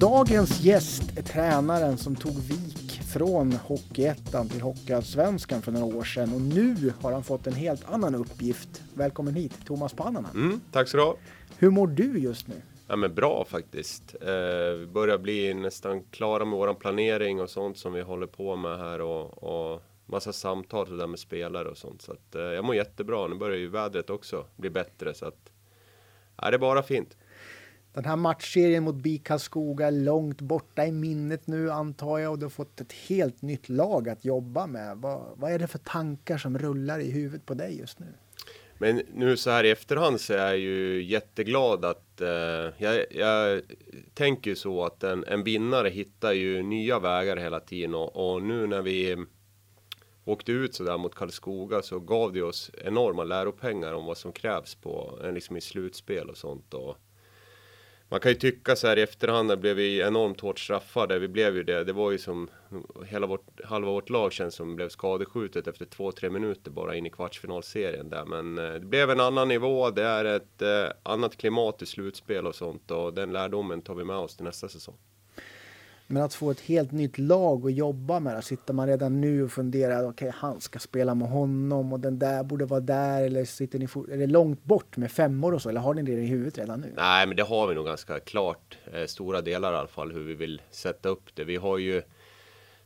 Dagens gäst är tränaren som tog vik från Hockeyettan till Hockeyallsvenskan för några år sedan och nu har han fått en helt annan uppgift. Välkommen hit Thomas Pannanen. Mm, tack så du ha. Hur mår du just nu? Ja, men bra faktiskt. Eh, vi börjar bli nästan klara med våran planering och sånt som vi håller på med här och, och massa samtal där med spelare och sånt. Så att, eh, jag mår jättebra. Nu börjar ju vädret också bli bättre så att ja, det är bara fint. Den här matchserien mot BIK Karlskoga är långt borta i minnet nu antar jag och du har fått ett helt nytt lag att jobba med. Vad, vad är det för tankar som rullar i huvudet på dig just nu? Men nu så här i efterhand så är jag ju jätteglad att eh, jag, jag tänker ju så att en, en vinnare hittar ju nya vägar hela tiden och, och nu när vi åkte ut så där mot Karlskoga så gav det oss enorma läropengar om vad som krävs på eh, liksom i slutspel och sånt och man kan ju tycka så här i efterhand, där blev vi enormt hårt straffade. Vi blev ju det. Det var ju som hela vårt, halva vårt lag känns som blev skadeskjutet efter två, tre minuter bara in i kvartsfinalserien där. Men eh, det blev en annan nivå. Det är ett eh, annat klimat i slutspel och sånt och den lärdomen tar vi med oss till nästa säsong. Men att få ett helt nytt lag att jobba med, sitter man redan nu och funderar, okej okay, han ska spela med honom och den där borde vara där eller sitter ni, är det långt bort med femmor och så eller har ni det i huvudet redan nu? Nej, men det har vi nog ganska klart, eh, stora delar i alla fall, hur vi vill sätta upp det. Vi har ju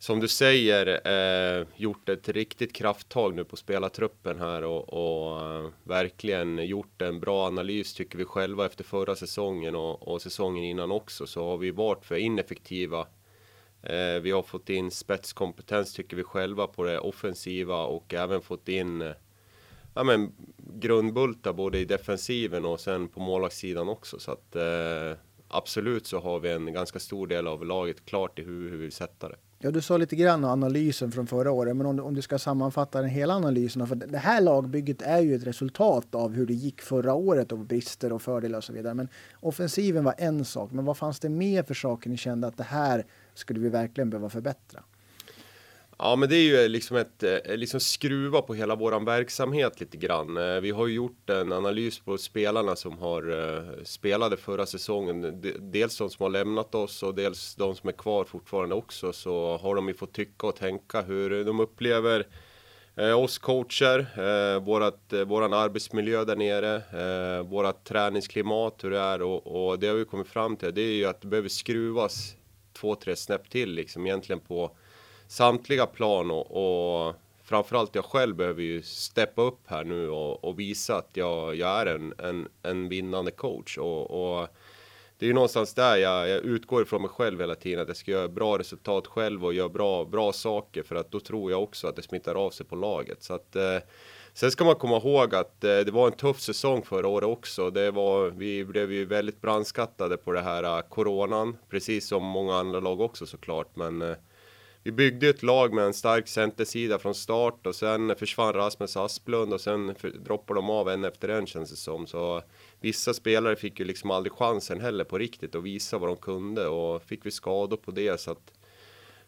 som du säger, eh, gjort ett riktigt krafttag nu på spelartruppen här och, och eh, verkligen gjort en bra analys tycker vi själva efter förra säsongen och, och säsongen innan också så har vi varit för ineffektiva. Eh, vi har fått in spetskompetens tycker vi själva på det offensiva och även fått in eh, ja, men, grundbultar både i defensiven och sen på målvaktssidan också så att eh, absolut så har vi en ganska stor del av laget klart i hur, hur vi vill sätta det. Ja, du sa lite grann om analysen från förra året, men om du, om du ska sammanfatta den hela analysen. För det här lagbygget är ju ett resultat av hur det gick förra året och brister och fördelar och så vidare. Men offensiven var en sak, men vad fanns det mer för saker ni kände att det här skulle vi verkligen behöva förbättra? Ja, men det är ju liksom ett eh, liksom skruva på hela våran verksamhet lite grann. Eh, vi har ju gjort en analys på spelarna som har eh, spelade förra säsongen. Dels de som har lämnat oss och dels de som är kvar fortfarande också. Så har de ju fått tycka och tänka hur de upplever oss coacher, vårat, våran arbetsmiljö där nere, vårat träningsklimat, hur det är och, och det har vi kommit fram till. Det är ju att det behöver skruvas två, tre snäpp till liksom egentligen på samtliga plan och, och framförallt jag själv behöver ju steppa upp här nu och, och visa att jag, jag är en, en, en vinnande coach och, och det är ju någonstans där jag, jag, utgår ifrån mig själv hela tiden, att jag ska göra bra resultat själv och göra bra, bra saker för att då tror jag också att det smittar av sig på laget. Så att, eh, sen ska man komma ihåg att eh, det var en tuff säsong förra året också. Det var, vi blev ju väldigt brandskattade på det här eh, coronan, precis som många andra lag också såklart. Men eh, vi byggde ett lag med en stark centersida från start och sen försvann Rasmus Asplund och sen droppade de av en efter en känns det som. Så vissa spelare fick ju liksom aldrig chansen heller på riktigt att visa vad de kunde och fick vi skador på det så att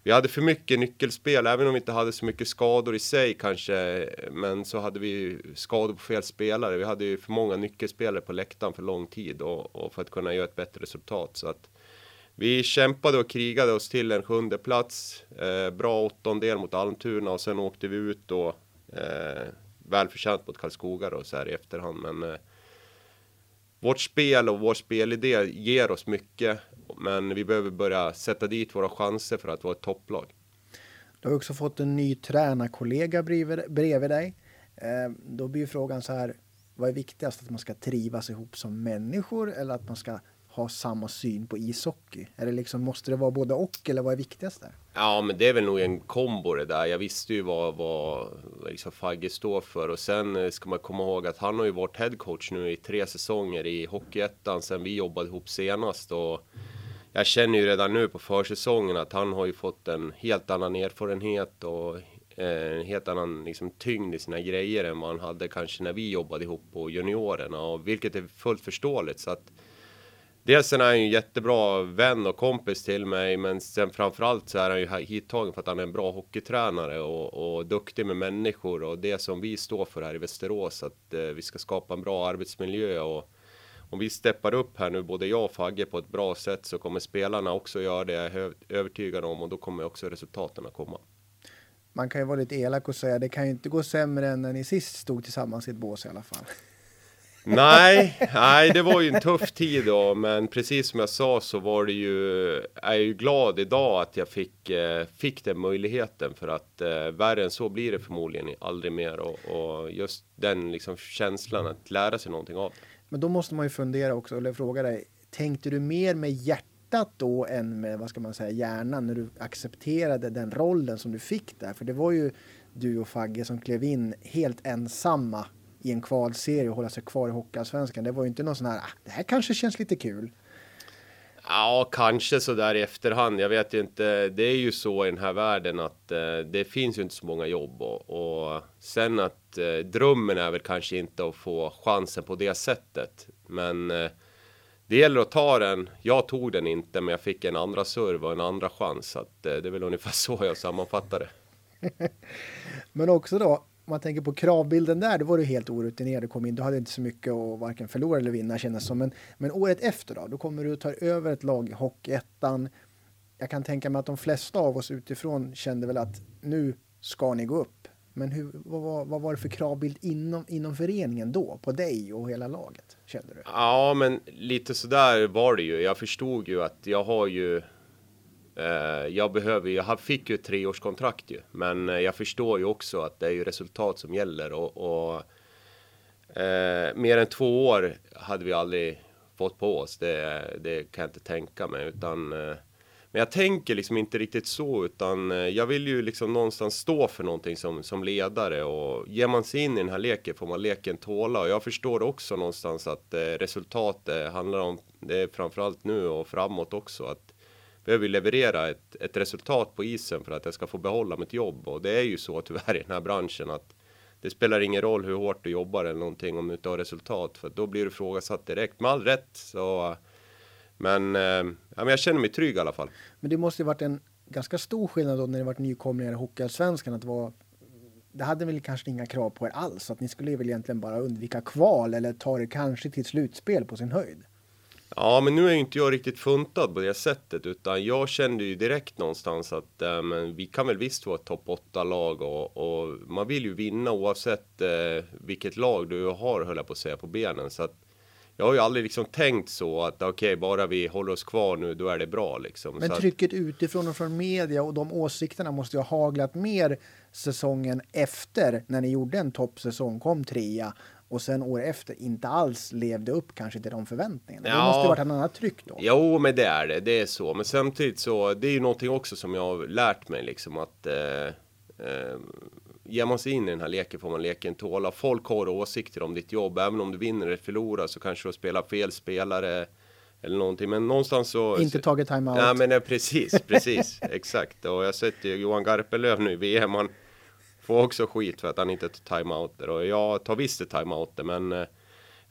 vi hade för mycket nyckelspel, även om vi inte hade så mycket skador i sig kanske, men så hade vi skador på fel spelare. Vi hade ju för många nyckelspelare på läktaren för lång tid och, och för att kunna göra ett bättre resultat. Så att vi kämpade och krigade oss till en sjunde plats. Eh, bra åttondel mot Almtuna och sen åkte vi ut då eh, välförtjänt mot Karlskoga då så här i efterhand. Men eh, vårt spel och vår spelidé ger oss mycket. Men vi behöver börja sätta dit våra chanser för att vara ett topplag. Du har också fått en ny tränarkollega bredvid, bredvid dig. Eh, då blir frågan så här. Vad är viktigast? Att man ska trivas ihop som människor eller att man ska ha samma syn på ishockey? Är det liksom, måste det vara både och eller vad är viktigast där? Ja, men det är väl nog en kombo det där. Jag visste ju vad, vad liksom Fagge står för och sen eh, ska man komma ihåg att han har ju varit headcoach nu i tre säsonger i Hockeyettan sen vi jobbade ihop senast och jag känner ju redan nu på försäsongen att han har ju fått en helt annan erfarenhet och eh, en helt annan liksom, tyngd i sina grejer än vad han hade kanske när vi jobbade ihop på juniorerna och vilket är fullt förståeligt så att Dels är han ju en jättebra vän och kompis till mig, men sen framförallt så är han ju hittagen för att han är en bra hockeytränare och, och duktig med människor och det som vi står för här i Västerås, att eh, vi ska skapa en bra arbetsmiljö och, om vi steppar upp här nu, både jag och Fagge på ett bra sätt så kommer spelarna också göra det, jag är övertygad om och då kommer också resultaten att komma. Man kan ju vara lite elak och säga det kan ju inte gå sämre än när ni sist stod tillsammans i ett bås i alla fall nej, nej, det var ju en tuff tid då, men precis som jag sa så var det ju, jag är ju glad idag att jag fick, eh, fick den möjligheten för att eh, värre än så blir det förmodligen aldrig mer och, och just den liksom känslan att lära sig någonting av. Men då måste man ju fundera också, eller fråga dig, tänkte du mer med hjärtat då än med, vad ska man säga, hjärnan när du accepterade den rollen som du fick där? För det var ju du och Fagge som klev in helt ensamma i en kvalserie och hålla sig kvar i Hockeyallsvenskan. Det var ju inte någon sån här, ah, det här kanske känns lite kul. Ja, kanske så där i efterhand. Jag vet inte. Det är ju så i den här världen att eh, det finns ju inte så många jobb och, och sen att eh, drömmen är väl kanske inte att få chansen på det sättet. Men eh, det gäller att ta den. Jag tog den inte, men jag fick en andra serve och en andra chans. Så att, eh, det är väl ungefär så jag sammanfattar det. men också då, om man tänker på kravbilden där, då var du helt orutinerad. Du kom in, du hade inte så mycket att varken förlora eller vinna kändes som. Men, men året efter då, då kommer du och ta över ett lag i Hockeyettan. Jag kan tänka mig att de flesta av oss utifrån kände väl att nu ska ni gå upp. Men hur, vad, vad, vad var det för kravbild inom, inom föreningen då, på dig och hela laget? Kände du? Ja, men lite sådär var det ju. Jag förstod ju att jag har ju Eh, jag behöver, jag fick ju ett treårskontrakt ju, men eh, jag förstår ju också att det är ju resultat som gäller och, och eh, mer än två år hade vi aldrig fått på oss. Det, det kan jag inte tänka mig, utan eh, men jag tänker liksom inte riktigt så, utan eh, jag vill ju liksom någonstans stå för någonting som, som ledare och ger man sig in i den här leken får man leken tåla och jag förstår också någonstans att eh, resultatet handlar om det är framförallt nu och framåt också att behöver leverera ett, ett resultat på isen för att jag ska få behålla mitt jobb. Och det är ju så tyvärr i den här branschen att det spelar ingen roll hur hårt du jobbar eller någonting om du inte har resultat. För då blir du frågasatt direkt. Med all rätt så. Men, eh, ja, men jag känner mig trygg i alla fall. Men det måste ju varit en ganska stor skillnad då när det varit nykomlingar i Hockeyallsvenskan. Att det var det hade väl kanske inga krav på er alls. Att ni skulle väl egentligen bara undvika kval eller ta det kanske till slutspel på sin höjd. Ja, men nu är ju inte jag riktigt funtad på det sättet, utan jag kände ju direkt någonstans att äh, men vi kan väl visst vara ett topp 8-lag och, och, man vill ju vinna oavsett äh, vilket lag du har, höll jag på att säga, på benen. Så att jag har ju aldrig liksom tänkt så att okej, okay, bara vi håller oss kvar nu, då är det bra liksom. Men så trycket att... utifrån och från media och de åsikterna måste ju ha haglat mer säsongen efter när ni gjorde en toppsäsong, kom trea och sen år efter inte alls levde upp kanske till de förväntningarna. Ja. Det måste ju varit ett annat tryck då. Jo, men det är det. Det är så. Men samtidigt så, det är ju någonting också som jag har lärt mig liksom att eh, eh, ger man sig in i den här leken får man leken tåla. Folk har åsikter om ditt jobb. Även om du vinner eller förlorar så kanske du spelar fel spelare eller någonting. Men någonstans så... Inte tagit timeout. Ja, men nej, precis, precis, exakt. Och jag har sett ju Johan Garpenlöv nu i VM. Han, får också skit för att han inte tar timeouter och jag tar visst timeouter men eh,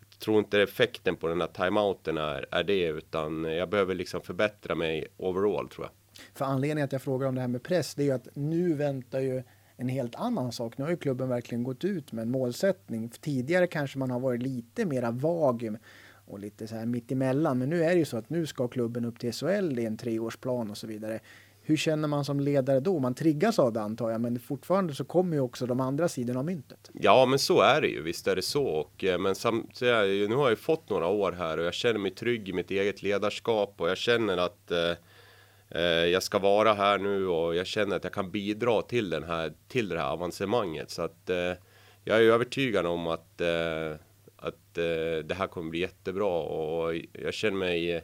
jag tror inte effekten på den här timeouten är, är det utan jag behöver liksom förbättra mig overall tror jag. För anledningen att jag frågar om det här med press det är ju att nu väntar ju en helt annan sak. Nu har ju klubben verkligen gått ut med en målsättning. Tidigare kanske man har varit lite mera vag och lite så här mittemellan. Men nu är det ju så att nu ska klubben upp till SHL i en treårsplan och så vidare hur känner man som ledare då? Man triggas av det antar jag, men fortfarande så kommer ju också de andra sidorna av myntet. Ja, men så är det ju. Visst är det så. Och, eh, men samtidigt, nu har jag ju fått några år här och jag känner mig trygg i mitt eget ledarskap och jag känner att eh, eh, jag ska vara här nu och jag känner att jag kan bidra till den här till det här avancemanget så att eh, jag är övertygad om att eh, att eh, det här kommer bli jättebra och jag känner mig eh,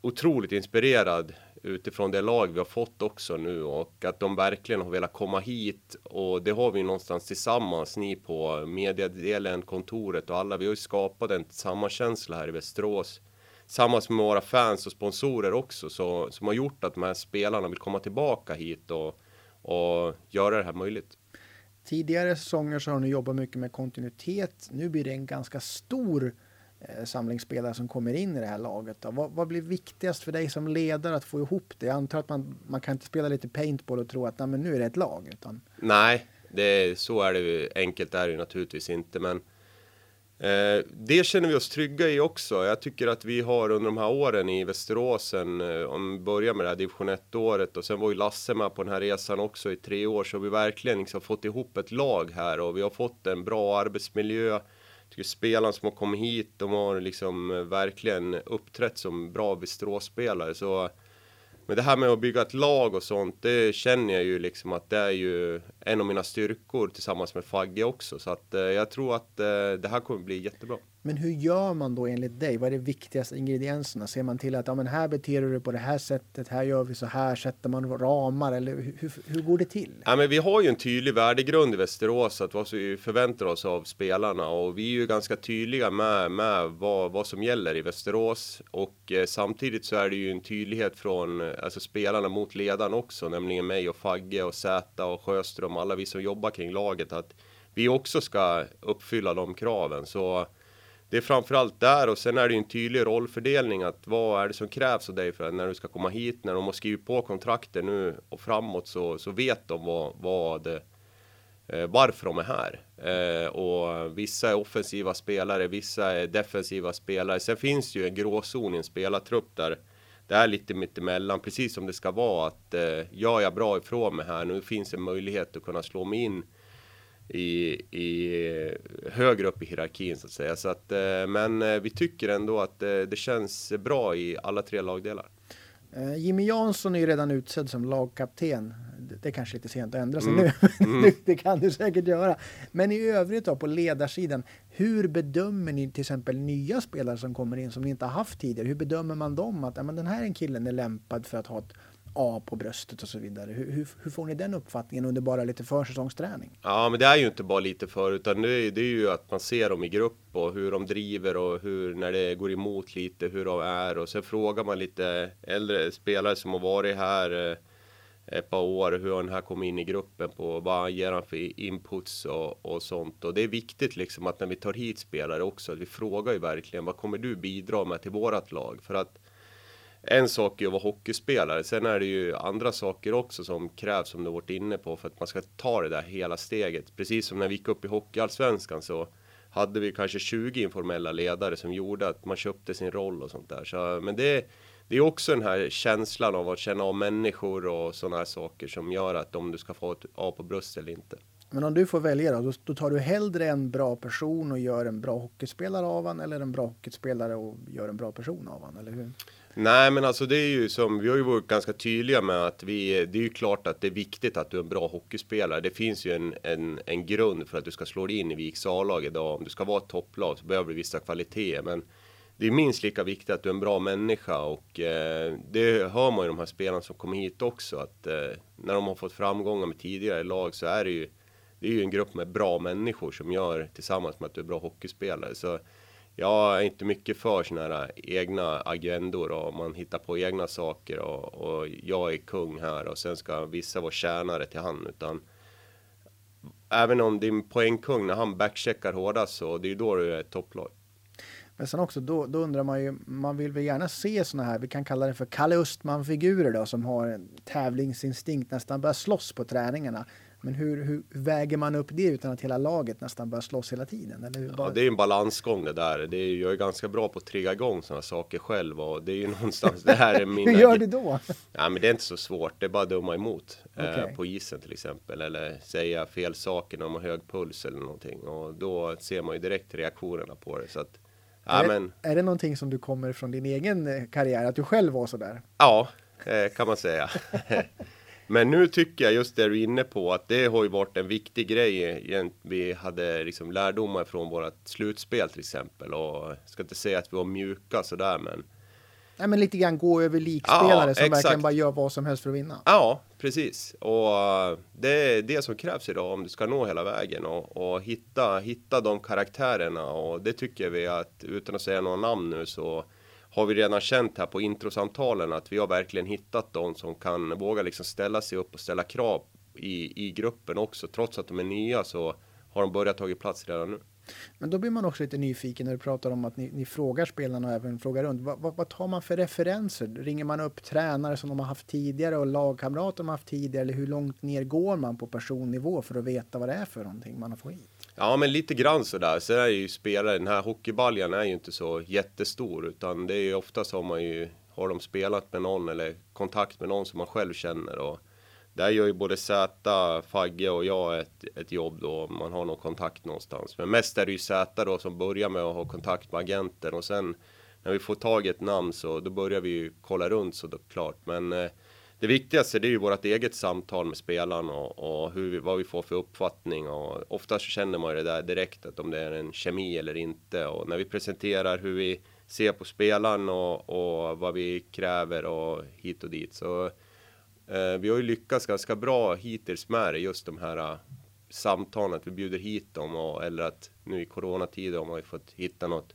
otroligt inspirerad utifrån det lag vi har fått också nu och att de verkligen har velat komma hit och det har vi någonstans tillsammans, ni på mediedelen, kontoret och alla. Vi har ju skapat en sammankänsla här i Västerås tillsammans med våra fans och sponsorer också så, som har gjort att de här spelarna vill komma tillbaka hit och, och göra det här möjligt. Tidigare säsonger så har ni jobbat mycket med kontinuitet. Nu blir det en ganska stor Eh, samlingsspelare som kommer in i det här laget. Då. Vad, vad, blir viktigast för dig som ledare att få ihop det? Jag antar att man, man kan inte spela lite paintball och tro att nej, men nu är det ett lag. Utan... Nej, det, så är det ju. Enkelt är det ju naturligtvis inte, men Eh, det känner vi oss trygga i också. Jag tycker att vi har under de här åren i Västeråsen, eh, om vi börjar med det här division 1-året och sen var ju Lasse med på den här resan också i tre år, så har vi verkligen liksom fått ihop ett lag här och vi har fått en bra arbetsmiljö. Tycker spelarna som har kommit hit, de har liksom eh, verkligen uppträtt som bra Västeråsspelare. Så men det här med att bygga ett lag och sånt, det känner jag ju liksom att det är ju en av mina styrkor tillsammans med Fagge också. Så att eh, jag tror att eh, det här kommer bli jättebra. Men hur gör man då enligt dig? Vad är de viktigaste ingredienserna? Ser man till att ja, men här beter du dig på det här sättet, här gör vi så här, sätter man ramar eller hur, hur går det till? Ja, men vi har ju en tydlig värdegrund i Västerås, att vad vi förväntar oss av spelarna och vi är ju ganska tydliga med, med vad, vad som gäller i Västerås och eh, samtidigt så är det ju en tydlighet från eh, alltså spelarna mot ledaren också, nämligen mig och Fagge och Zäta och Sjöström, alla vi som jobbar kring laget, att vi också ska uppfylla de kraven. Så det är framförallt där och sen är det ju en tydlig rollfördelning att vad är det som krävs av dig för att när du ska komma hit, när de har skrivit på kontrakter nu och framåt så, så vet de vad, vad eh, varför de är här. Eh, och vissa är offensiva spelare, vissa är defensiva spelare. Sen finns det ju en gråzon i en spelartrupp där det är lite mittemellan, precis som det ska vara att eh, gör jag bra ifrån mig här, nu finns en möjlighet att kunna slå mig in i, i eh, högre upp i hierarkin så att säga. Så att, eh, men eh, vi tycker ändå att eh, det känns bra i alla tre lagdelar. Eh, Jimmy Jansson är ju redan utsedd som lagkapten. Det är kanske lite sent att ändra sig mm. nu. Mm. det kan du säkert göra. Men i övrigt då på ledarsidan. Hur bedömer ni till exempel nya spelare som kommer in som ni inte har haft tidigare? Hur bedömer man dem att ja, men den här killen är lämpad för att ha ett A på bröstet och så vidare. Hur, hur, hur, får ni den uppfattningen under bara lite försäsongsträning? Ja, men det är ju inte bara lite för, utan det är, det är ju att man ser dem i grupp och hur de driver och hur, när det går emot lite, hur de är. Och sen frågar man lite äldre spelare som har varit här eh, ett par år, hur han här kommit in i gruppen på vad ger han för inputs och, och sånt. Och det är viktigt liksom att när vi tar hit spelare också, att vi frågar ju verkligen vad kommer du bidra med till vårat lag? För att en sak är att vara hockeyspelare. Sen är det ju andra saker också som krävs som du varit inne på för att man ska ta det där hela steget. Precis som när vi gick upp i Hockeyallsvenskan så hade vi kanske 20 informella ledare som gjorde att man köpte sin roll och sånt där. Så, men det, det är också den här känslan av att känna av människor och sådana här saker som gör att om du ska få ett A på bröstet eller inte. Men om du får välja då, då tar du hellre en bra person och gör en bra hockeyspelare av han eller en bra hockeyspelare och gör en bra person av han, eller hur? Nej, men alltså det är ju som vi har ju varit ganska tydliga med att vi. Det är ju klart att det är viktigt att du är en bra hockeyspelare. Det finns ju en, en, en grund för att du ska slå dig in i Viks A-lag idag. Om du ska vara ett topplag så behöver du vissa kvaliteter, men det är minst lika viktigt att du är en bra människa och eh, det hör man ju de här spelarna som kommer hit också att eh, när de har fått framgångar med tidigare lag så är det ju. Det är ju en grupp med bra människor som gör tillsammans med att du är bra hockeyspelare så jag är inte mycket för sådana här egna agendor och man hittar på egna saker och, och jag är kung här och sen ska vissa vara tjänare till han utan även om din poängkung när han backcheckar hårdast så det är ju då du är topplag. Men sen också då, då undrar man ju, man vill väl gärna se såna här, vi kan kalla det för Kalle Östman-figurer då som har en tävlingsinstinkt, nästan börjar slåss på träningarna. Men hur, hur, väger man upp det utan att hela laget nästan börjar slåss hela tiden? Eller bara... ja, det är en balansgång det där. Det är, jag är ganska bra på att trigga igång sådana saker själv och det är ju någonstans det här är min. hur gör du då? Ja, men det är inte så svårt. Det är bara att döma emot okay. eh, på isen till exempel eller säga fel saker när man har hög puls eller någonting och då ser man ju direkt reaktionerna på det så att. Är, det, är det någonting som du kommer från din egen eh, karriär att du själv var så där? Ja, eh, kan man säga. Men nu tycker jag just det du är inne på att det har ju varit en viktig grej. Vi hade liksom lärdomar från vårt slutspel till exempel och jag ska inte säga att vi var mjuka sådär men. Nej, men lite grann gå över likspelare ja, som exakt. verkligen bara gör vad som helst för att vinna. Ja, precis. Och uh, det är det som krävs idag om du ska nå hela vägen och, och hitta, hitta de karaktärerna och det tycker vi att utan att säga några namn nu så har vi redan känt här på introsamtalen att vi har verkligen hittat de som kan våga liksom ställa sig upp och ställa krav i, i gruppen också. Trots att de är nya så har de börjat tagit plats redan nu. Men då blir man också lite nyfiken när du pratar om att ni, ni frågar spelarna och även frågar runt. Vad, vad, vad, tar man för referenser? Ringer man upp tränare som de har haft tidigare och lagkamrater de har haft tidigare? Eller hur långt ner går man på personnivå för att veta vad det är för någonting man har fått hit? Ja, men lite grann sådär. Sen är ju spelare, den här hockeybaljan är ju inte så jättestor, utan det är ju ofta så har man ju, har de spelat med någon eller kontakt med någon som man själv känner och där gör ju både Zäta, Fagge och jag ett, ett jobb då, man har någon kontakt någonstans. Men mest är det ju Zäta då som börjar med att ha kontakt med agenten och sen när vi får tag i ett namn så då börjar vi ju kolla runt så klart. Men eh, det viktigaste det är ju vårt eget samtal med spelaren och, och hur vi, vad vi får för uppfattning och ofta så känner man ju det där direkt att om det är en kemi eller inte och när vi presenterar hur vi ser på spelaren och, och vad vi kräver och hit och dit så Eh, vi har ju lyckats ganska bra hittills med det, just de här eh, samtalen att vi bjuder hit dem och, eller att nu i coronatider har man ju fått hitta något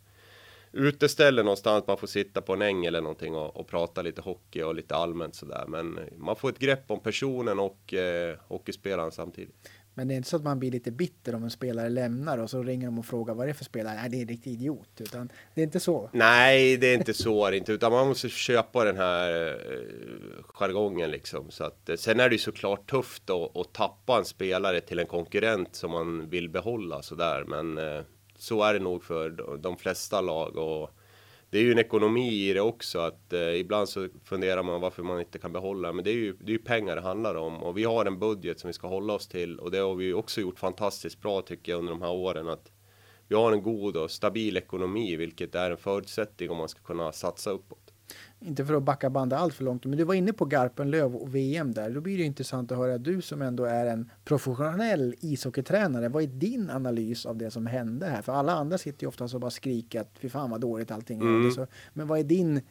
uteställe någonstans man får sitta på en äng eller någonting och, och prata lite hockey och lite allmänt sådär. Men man får ett grepp om personen och eh, hockeyspelaren samtidigt. Men det är inte så att man blir lite bitter om en spelare lämnar och så ringer de och frågar vad det är för spelare. Nej, det är en riktig idiot. Utan det är inte så. Nej, det är inte så inte, utan man måste köpa den här eh, jargongen liksom. Så att, eh, sen är det ju såklart tufft att, att tappa en spelare till en konkurrent som man vill behålla sådär. Men eh, så är det nog för de flesta lag och det är ju en ekonomi i det också att eh, ibland så funderar man varför man inte kan behålla men det är ju det är ju pengar det handlar om. Och vi har en budget som vi ska hålla oss till och det har vi också gjort fantastiskt bra tycker jag under de här åren att vi har en god och stabil ekonomi vilket är en förutsättning om man ska kunna satsa uppåt inte för att backa bandet allt för långt, men du var inne på Garpenlöv och VM där. Då blir det intressant att höra du som ändå är en professionell ishockeytränare. Vad är din analys av det som hände här? För alla andra sitter ju ofta och bara skriker att fy fan vad dåligt allting mm. Så, men vad är din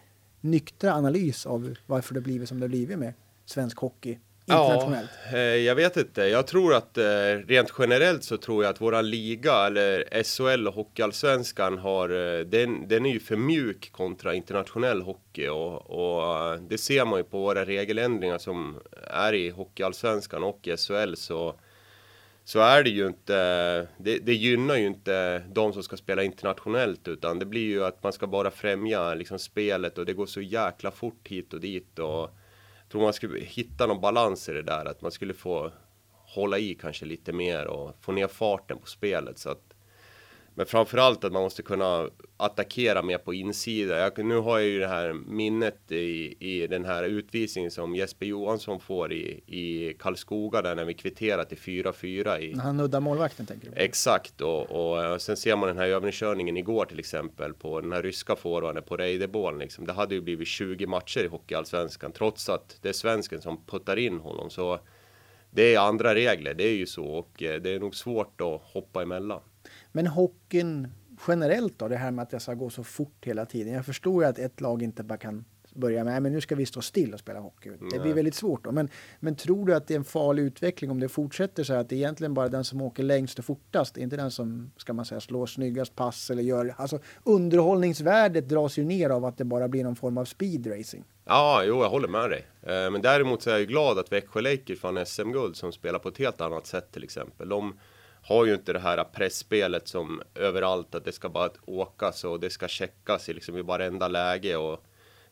nyktra analys av varför det blivit som det blivit med svensk hockey internationellt? Ja, eh, jag vet inte. Jag tror att eh, rent generellt så tror jag att våra liga eller SHL och Hockeyallsvenskan har eh, den, den är ju för mjuk kontra internationell hockey och, och det ser man ju på våra regeländringar som är i Hockeyallsvenskan och SHL så så är det ju inte, det, det gynnar ju inte de som ska spela internationellt utan det blir ju att man ska bara främja liksom spelet och det går så jäkla fort hit och dit och tror man skulle hitta någon balans i det där, att man skulle få hålla i kanske lite mer och få ner farten på spelet så att men framförallt att man måste kunna attackera mer på insida. Jag, nu har jag ju det här minnet i, i den här utvisningen som Jesper Johansson får i, i Karlskoga där när vi kvitterar till 4-4 i... Han nuddar målvakten tänker du? Exakt och, och, och sen ser man den här övningskörningen igår till exempel på den här ryska forwarden på Reideborn liksom. Det hade ju blivit 20 matcher i Hockeyallsvenskan trots att det är svensken som puttar in honom så det är andra regler, det är ju så och eh, det är nog svårt att hoppa emellan. Men hockeyn generellt då, det här med att det ska gå så fort hela tiden. Jag förstår ju att ett lag inte bara kan börja med, men nu ska vi stå still och spela hockey. Det blir väldigt svårt då. Men, men tror du att det är en farlig utveckling om det fortsätter så här att det är egentligen bara den som åker längst och fortast, inte den som, ska man säga, slår snyggast pass eller gör, alltså underhållningsvärdet dras ju ner av att det bara blir någon form av speedracing. Ja, jo, jag håller med dig. Eh, men däremot så är jag ju glad att Växjö Lakers vann SM-guld som spelar på ett helt annat sätt till exempel. De, har ju inte det här pressspelet som överallt att det ska bara åkas och det ska checkas i liksom i varenda läge och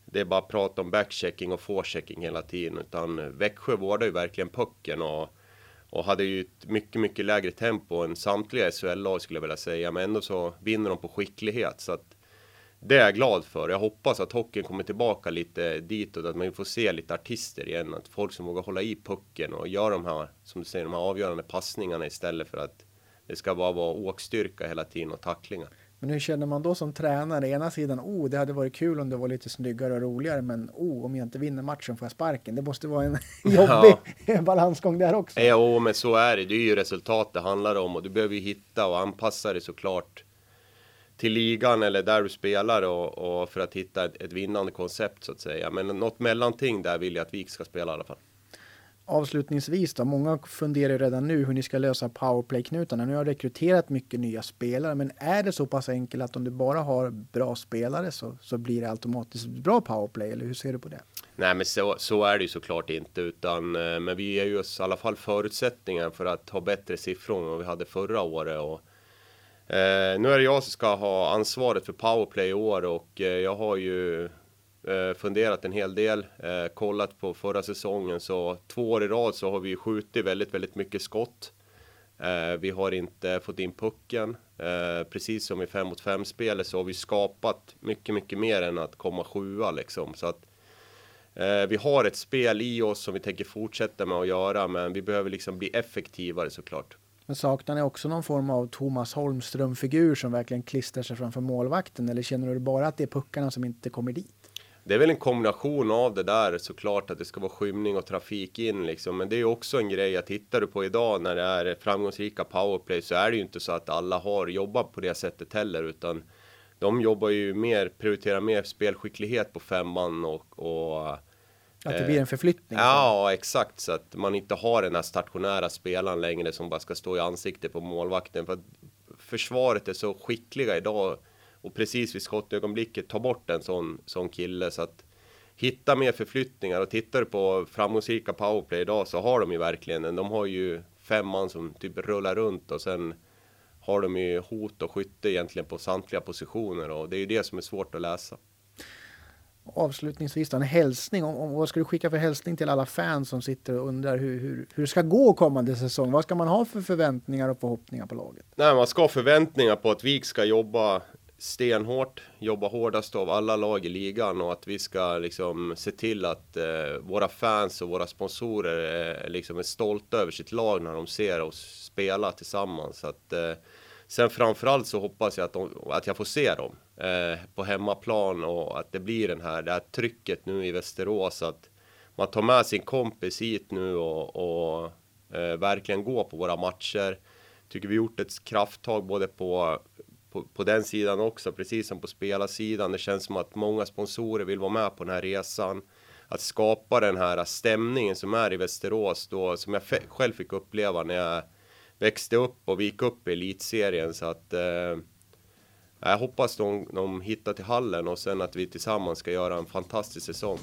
det är bara prat om backchecking och forechecking hela tiden utan Växjö vårdar ju verkligen pucken och, och hade ju ett mycket, mycket lägre tempo än samtliga SHL-lag skulle jag vilja säga men ändå så vinner de på skicklighet så att det är jag glad för. Jag hoppas att hockeyn kommer tillbaka lite ditåt, att man får se lite artister igen, att folk som vågar hålla i pucken och göra de här, som du säger, de här avgörande passningarna istället för att det ska bara vara åkstyrka hela tiden och tacklingar. Men hur känner man då som tränare? Ena sidan, oh, det hade varit kul om det var lite snyggare och roligare, men oh, om jag inte vinner matchen får jag sparken. Det måste vara en jobbig ja. balansgång där också. Ja, men så är det. Det är ju resultat det handlar om och du behöver ju hitta och anpassa dig såklart till ligan eller där du spelar och, och för att hitta ett, ett, vinnande koncept så att säga. Men något mellanting där vill jag att vi ska spela i alla fall. Avslutningsvis då, många funderar redan nu hur ni ska lösa powerplay-knutarna. Nu har rekryterat mycket nya spelare, men är det så pass enkelt att om du bara har bra spelare så, så blir det automatiskt bra powerplay, eller hur ser du på det? Nej, men så, så är det ju såklart inte, utan eh, men vi ger ju oss i alla fall förutsättningar för att ha bättre siffror än vad vi hade förra året och Eh, nu är det jag som ska ha ansvaret för powerplay i år och eh, jag har ju eh, funderat en hel del, eh, kollat på förra säsongen så två år i rad så har vi skjutit väldigt, väldigt mycket skott. Eh, vi har inte fått in pucken. Eh, precis som i 5 mot 5 spelet så har vi skapat mycket, mycket mer än att komma sjua liksom. Så att eh, vi har ett spel i oss som vi tänker fortsätta med att göra, men vi behöver liksom bli effektivare såklart. Men saknar ni också någon form av Thomas Holmström-figur som verkligen klistrar sig framför målvakten? Eller känner du bara att det är puckarna som inte kommer dit? Det är väl en kombination av det där såklart att det ska vara skymning och trafik in liksom. Men det är också en grej att tittar du på idag när det är framgångsrika powerplay så är det ju inte så att alla har jobbat på det sättet heller utan de jobbar ju mer, prioriterar mer spelskicklighet på femman och, och att det blir en förflyttning? Ja, exakt. Så att man inte har den här stationära spelaren längre som bara ska stå i ansiktet på målvakten. För försvaret är så skickliga idag och precis vid skottögonblicket ta bort en sån, sån kille så att hitta mer förflyttningar och tittar du på framgångsrika powerplay idag så har de ju verkligen en. De har ju fem man som typ rullar runt och sen har de ju hot och skytte egentligen på samtliga positioner och det är ju det som är svårt att läsa. Avslutningsvis då, en hälsning. Om, om, vad ska du skicka för hälsning till alla fans som sitter och undrar hur, hur, hur det ska gå kommande säsong? Vad ska man ha för förväntningar och förhoppningar på laget? Nej, man ska ha förväntningar på att VIK ska jobba stenhårt, jobba hårdast av alla lag i ligan och att vi ska liksom se till att eh, våra fans och våra sponsorer är, liksom är stolta över sitt lag när de ser oss spela tillsammans. Att, eh, sen framförallt så hoppas jag att, de, att jag får se dem eh, på hemmaplan och att det blir den här, det här trycket nu i Västerås att man tar med sin kompis hit nu och, och eh, verkligen går på våra matcher. Tycker vi gjort ett krafttag både på på, på den sidan också, precis som på spelarsidan. Det känns som att många sponsorer vill vara med på den här resan. Att skapa den här stämningen som är i Västerås då, som jag själv fick uppleva när jag växte upp och vi gick upp i elitserien. Så att eh, jag hoppas de, de hittar till hallen och sen att vi tillsammans ska göra en fantastisk säsong.